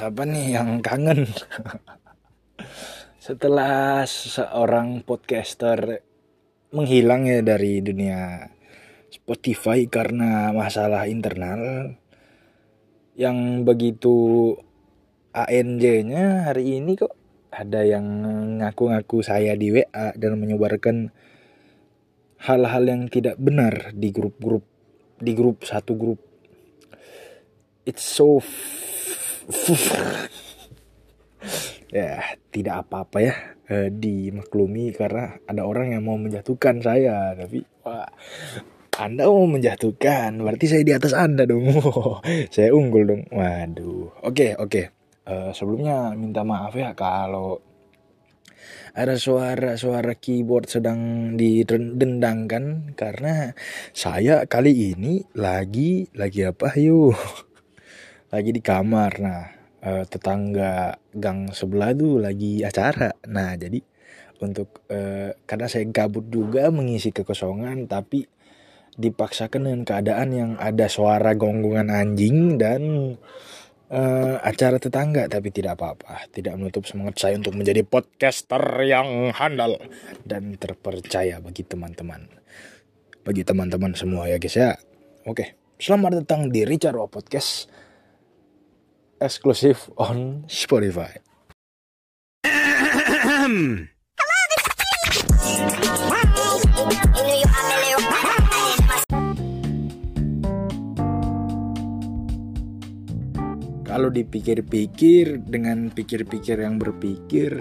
siapa nih yang kangen? Setelah seorang podcaster menghilang ya dari dunia Spotify karena masalah internal yang begitu ANJ-nya hari ini kok ada yang ngaku-ngaku saya di WA dan menyebarkan hal-hal yang tidak benar di grup-grup di grup satu grup it's so ya tidak apa-apa ya eh, dimaklumi karena ada orang yang mau menjatuhkan saya tapi wah anda mau menjatuhkan berarti saya di atas anda dong. Saya unggul dong. Waduh. Oke okay, oke. Okay. uh, sebelumnya minta maaf ya kalau ada suara-suara keyboard sedang didendangkan karena saya kali ini lagi lagi apa yuk lagi di kamar. Nah uh, tetangga gang sebelah tuh lagi acara. Nah jadi untuk uh, karena saya gabut juga mengisi kekosongan tapi dipaksakan dengan keadaan yang ada suara gonggongan anjing dan uh, acara tetangga. Tapi tidak apa-apa tidak menutup semangat saya untuk menjadi podcaster yang handal dan terpercaya bagi teman-teman. Bagi teman-teman semua ya guys ya. Oke selamat datang di Richard Podcast eksklusif on Spotify. Kalau dipikir-pikir dengan pikir-pikir yang berpikir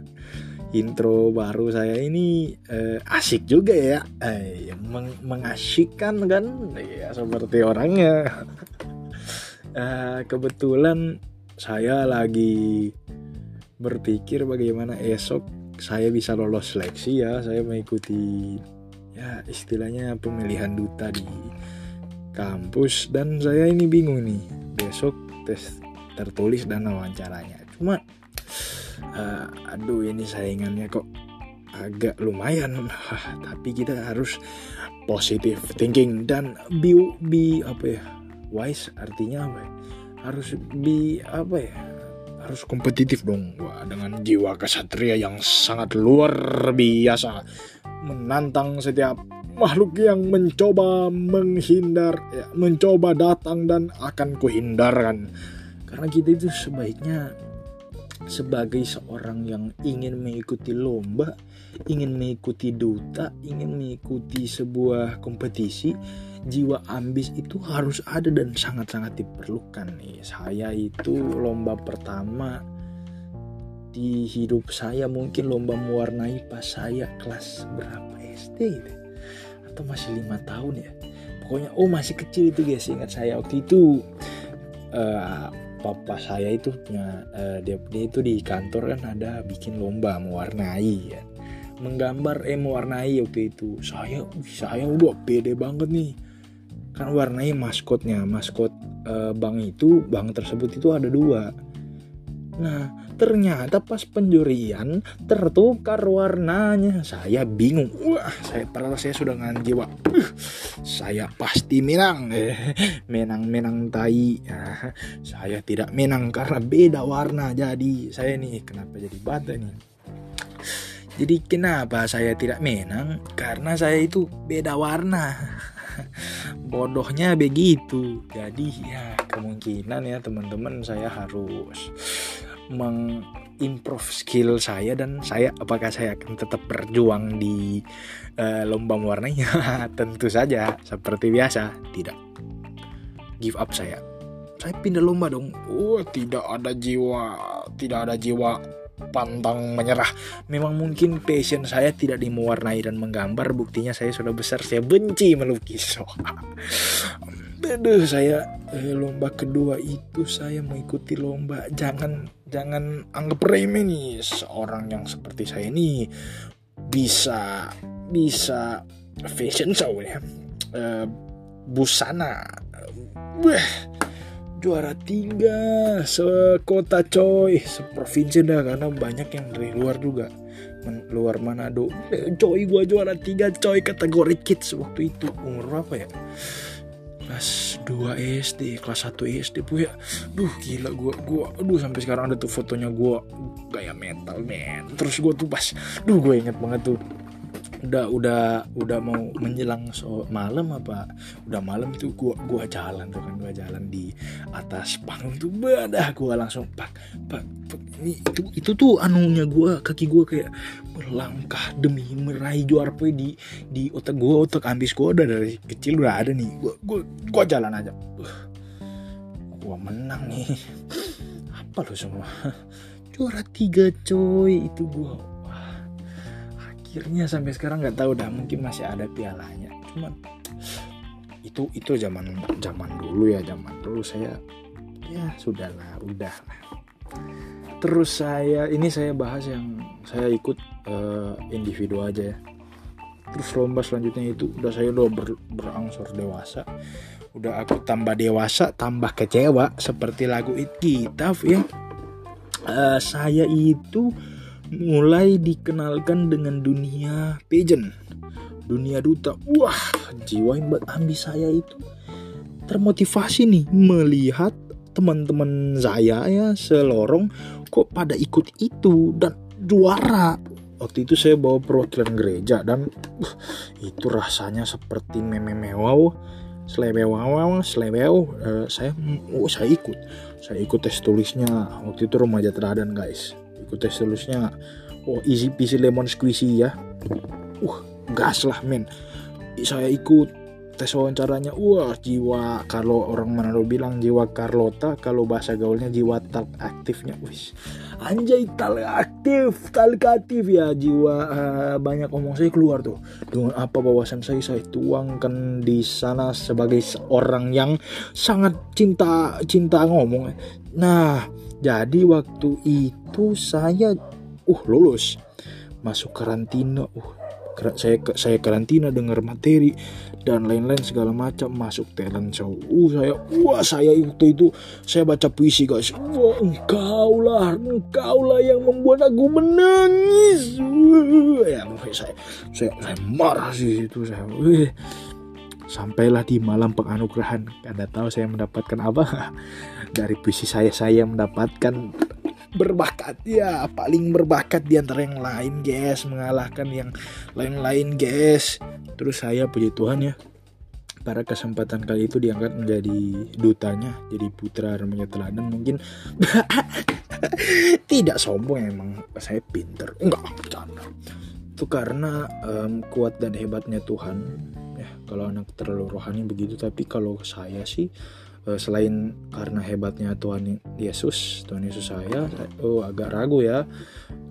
intro baru saya ini eh, asik juga ya. Eh, meng mengasyikkan kan? Ya seperti orangnya uh, kebetulan saya lagi berpikir bagaimana esok saya bisa lolos seleksi ya. Saya mengikuti ya istilahnya pemilihan duta di kampus. Dan saya ini bingung nih besok tes tertulis dan wawancaranya. Cuma uh, aduh ini saingannya kok agak lumayan. Tapi kita harus positive thinking dan be, be apa ya wise artinya apa ya? Harus di apa ya harus kompetitif dong Wah, dengan jiwa kesatria yang sangat luar biasa menantang setiap makhluk yang mencoba menghindar ya, mencoba datang dan akan kuhindarkan. Karena kita itu sebaiknya sebagai seorang yang ingin mengikuti lomba ingin mengikuti duta ingin mengikuti sebuah kompetisi jiwa ambis itu harus ada dan sangat-sangat diperlukan nih. Saya itu lomba pertama di hidup saya mungkin lomba mewarnai pas saya kelas berapa SD gitu. atau masih lima tahun ya. Pokoknya oh masih kecil itu guys ingat saya waktu itu uh, papa saya itu punya uh, dia, dia itu di kantor kan ada bikin lomba mewarnai ya menggambar eh mewarnai waktu itu saya saya udah pede banget nih kan warnai maskotnya. Maskot e, bank itu bank tersebut itu ada dua. Nah ternyata pas penjurian tertukar warnanya. Saya bingung. Wah saya padahal saya sudah dengan jiwa. Uh, saya pasti menang. Menang menang tai. Nah, saya tidak menang karena beda warna. Jadi saya nih kenapa jadi bata nih jadi kenapa saya tidak menang? Karena saya itu beda warna bodohnya begitu. Jadi ya kemungkinan ya teman-teman saya harus mengimprove skill saya dan saya apakah saya akan tetap berjuang di uh, lomba warnanya? Tentu saja seperti biasa tidak. Give up saya. Saya pindah lomba dong. Oh tidak ada jiwa tidak ada jiwa pantang menyerah. Memang mungkin passion saya tidak di mewarnai dan menggambar. Buktinya saya sudah besar, saya benci melukis. Aduh, saya eh, lomba kedua itu saya mengikuti lomba. Jangan jangan anggap remeh nih seorang yang seperti saya ini bisa bisa fashion show ya. Eh, busana. Wah, juara tiga sekota coy. Seprovinsi dah karena banyak yang dari luar juga. Luar Manado. Eh, coy gua juara tiga coy. Kategori kids waktu itu. Umur berapa ya? Kelas 2 SD kelas 1 SD bu ya. Duh gila gue gue aduh sampai sekarang ada tuh fotonya gue gaya metal men. Terus gue tuh pas. Duh gue inget banget tuh udah udah udah mau menjelang so malam apa? Udah malam itu gua gua jalan tuh kan gua jalan di atas panggung tuh badah gua langsung pak pak, pak ini itu itu tuh anunya gua kaki gua kayak berlangkah demi meraih juara poin di di otak gua otak ambis gua udah dari kecil udah ada nih gua gua gua jalan aja. Gua menang nih. Apa lo semua? Juara tiga coy itu gua akhirnya sampai sekarang nggak tahu dah mungkin masih ada pialanya. Cuman itu itu zaman zaman dulu ya zaman dulu saya ya sudahlah udah lah. Terus saya ini saya bahas yang saya ikut uh, individu aja ya. Terus lomba selanjutnya itu udah saya udah ber, berangsur dewasa. Udah aku tambah dewasa tambah kecewa seperti lagu It Kita ya. Uh, saya itu mulai dikenalkan dengan dunia pageant, dunia duta. Wah, jiwa hebat ambis saya itu. Termotivasi nih melihat teman-teman saya ya selorong kok pada ikut itu dan juara. Waktu itu saya bawa perwakilan gereja dan uh, itu rasanya seperti meme wow wow selewew uh, saya oh saya ikut. Saya ikut tes tulisnya. Waktu itu remaja teladan guys ikut tes tulisnya. Oh easy peasy lemon squeezy ya. Uh gas lah men. Saya ikut tes wawancaranya. Wah jiwa kalau orang Manado bilang jiwa Carlota kalau bahasa gaulnya jiwa tal aktifnya wis. Anjay tal aktif tal aktif ya jiwa. Uh, banyak omong saya keluar tuh. Dengan apa bawasan saya saya tuangkan di sana sebagai seorang yang sangat cinta cinta ngomong. Nah jadi waktu itu saya uh lulus masuk karantina uh saya saya karantina dengar materi dan lain-lain segala macam masuk talent show. Uh saya wah saya itu itu saya baca puisi guys. Wah engkau lah engkau lah yang membuat aku menangis. Uh, ya saya saya saya marah sih itu saya. Uh, sampailah di malam penganugerahan. Anda tahu saya mendapatkan apa? dari puisi saya saya mendapatkan berbakat. Ya paling berbakat di antara yang lain guys. Mengalahkan yang lain-lain guys. Terus saya puji Tuhan ya. Pada kesempatan kali itu diangkat menjadi dutanya jadi putra remaja teladan. Mungkin tidak sombong emang. Saya pinter. Enggak bercanda. Itu karena um, kuat dan hebatnya Tuhan kalau anak terlalu rohani begitu tapi kalau saya sih Eh, selain karena hebatnya Tuhan Yesus Tuhan Yesus saya oh agak ragu ya.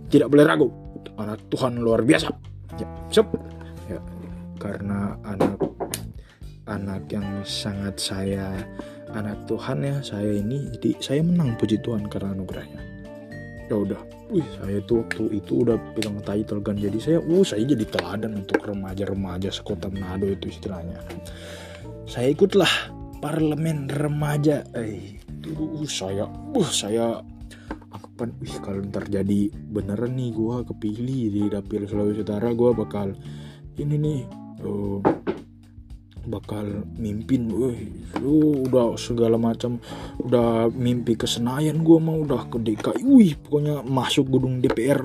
Tidak boleh ragu. Anak Tuhan luar biasa. Ya siap ya karena anak anak yang sangat saya anak Tuhan ya saya ini jadi saya menang puji Tuhan karena anugerahnya ya udah. Wih saya tuh waktu itu udah pegang title kan. Jadi saya uh saya jadi teladan untuk remaja-remaja sekota Manado itu istilahnya. Saya ikutlah parlemen remaja. Eh itu saya uh saya apa wih kalau ntar jadi beneran nih gue kepilih di dapil Sulawesi Utara gue bakal ini nih uh, bakal mimpin wih uh, udah segala macam udah mimpi ke Senayan gue mau udah ke DKI wih pokoknya masuk gedung DPR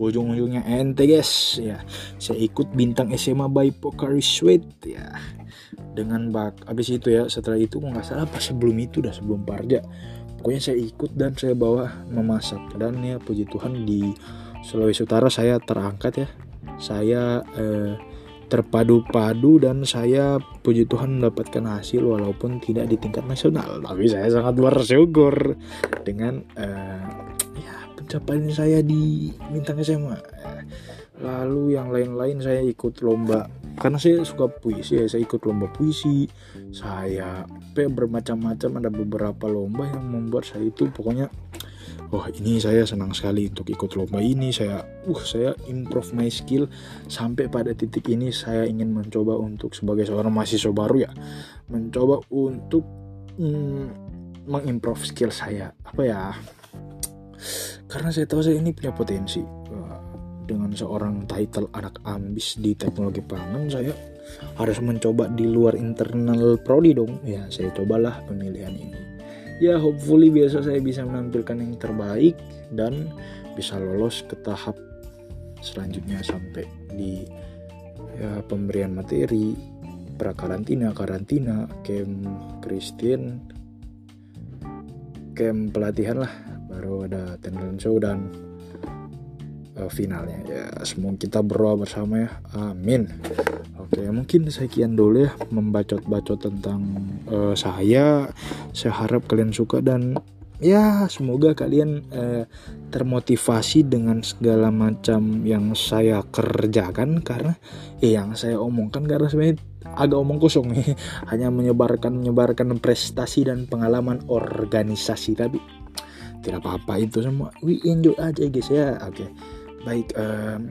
ujung-ujungnya ente guys ya. Saya ikut bintang SMA by Pokari Sweat ya. Dengan bak habis itu ya setelah itu nggak salah apa sebelum itu dah sebelum Parja. Pokoknya saya ikut dan saya bawa memasak. Dan ya puji Tuhan di Sulawesi Utara saya terangkat ya. Saya eh, terpadu-padu dan saya puji Tuhan mendapatkan hasil walaupun tidak di tingkat nasional. Tapi saya sangat bersyukur dengan eh, ya pencapaian saya di bintang SMA lalu yang lain-lain saya ikut lomba karena saya suka puisi ya saya ikut lomba puisi saya bermacam-macam ada beberapa lomba yang membuat saya itu pokoknya oh ini saya senang sekali untuk ikut lomba ini. Saya uh saya improve my skill. Sampai pada titik ini saya ingin mencoba untuk sebagai seorang mahasiswa baru ya. Mencoba untuk mm, mengimprove skill saya. Apa ya? Karena saya tahu saya ini punya potensi. Dengan seorang title anak ambis di teknologi pangan saya harus mencoba di luar internal prodi dong. Ya saya cobalah pemilihan ini ya hopefully biasa saya bisa menampilkan yang terbaik dan bisa lolos ke tahap selanjutnya sampai di ya, pemberian materi prakarantina karantina camp Christian camp pelatihan lah. Baru ada talent show dan uh, finalnya. Ya semoga kita berdoa bersama ya. Amin. Oke mungkin sekian dulu ya membacot-bacot tentang uh, saya. Saya harap kalian suka dan ya semoga kalian uh, termotivasi dengan segala macam yang saya kerjakan karena eh, yang saya omongkan karena sebenarnya agak omong kosong nih. Hanya menyebarkan menyebarkan prestasi dan pengalaman organisasi tapi tidak apa-apa itu semua. We enjoy aja guys ya. Oke. okay baik um,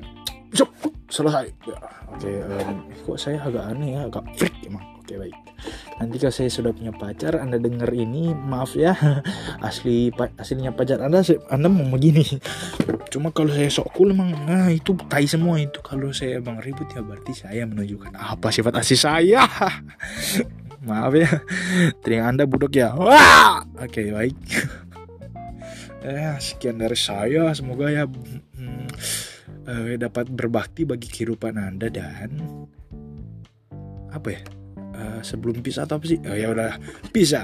selesai. Ya, oke okay, um, kok saya agak aneh ya agak freak emang. Oke okay, baik. Nanti kalau saya sudah punya pacar anda dengar ini maaf ya. Asli aslinya pacar anda anda mau begini. Cuma kalau saya sok cool emang nah itu tai semua itu. Kalau saya bang ribut ya berarti saya menunjukkan apa sifat asli saya. Maaf ya. Telinga anda budok ya. Wah! Oke okay, baik. Eh sekian dari saya. Semoga ya uh, dapat berbakti bagi kehidupan anda dan apa ya? Uh, sebelum pisah atau apa sih? Oh, ya udah peace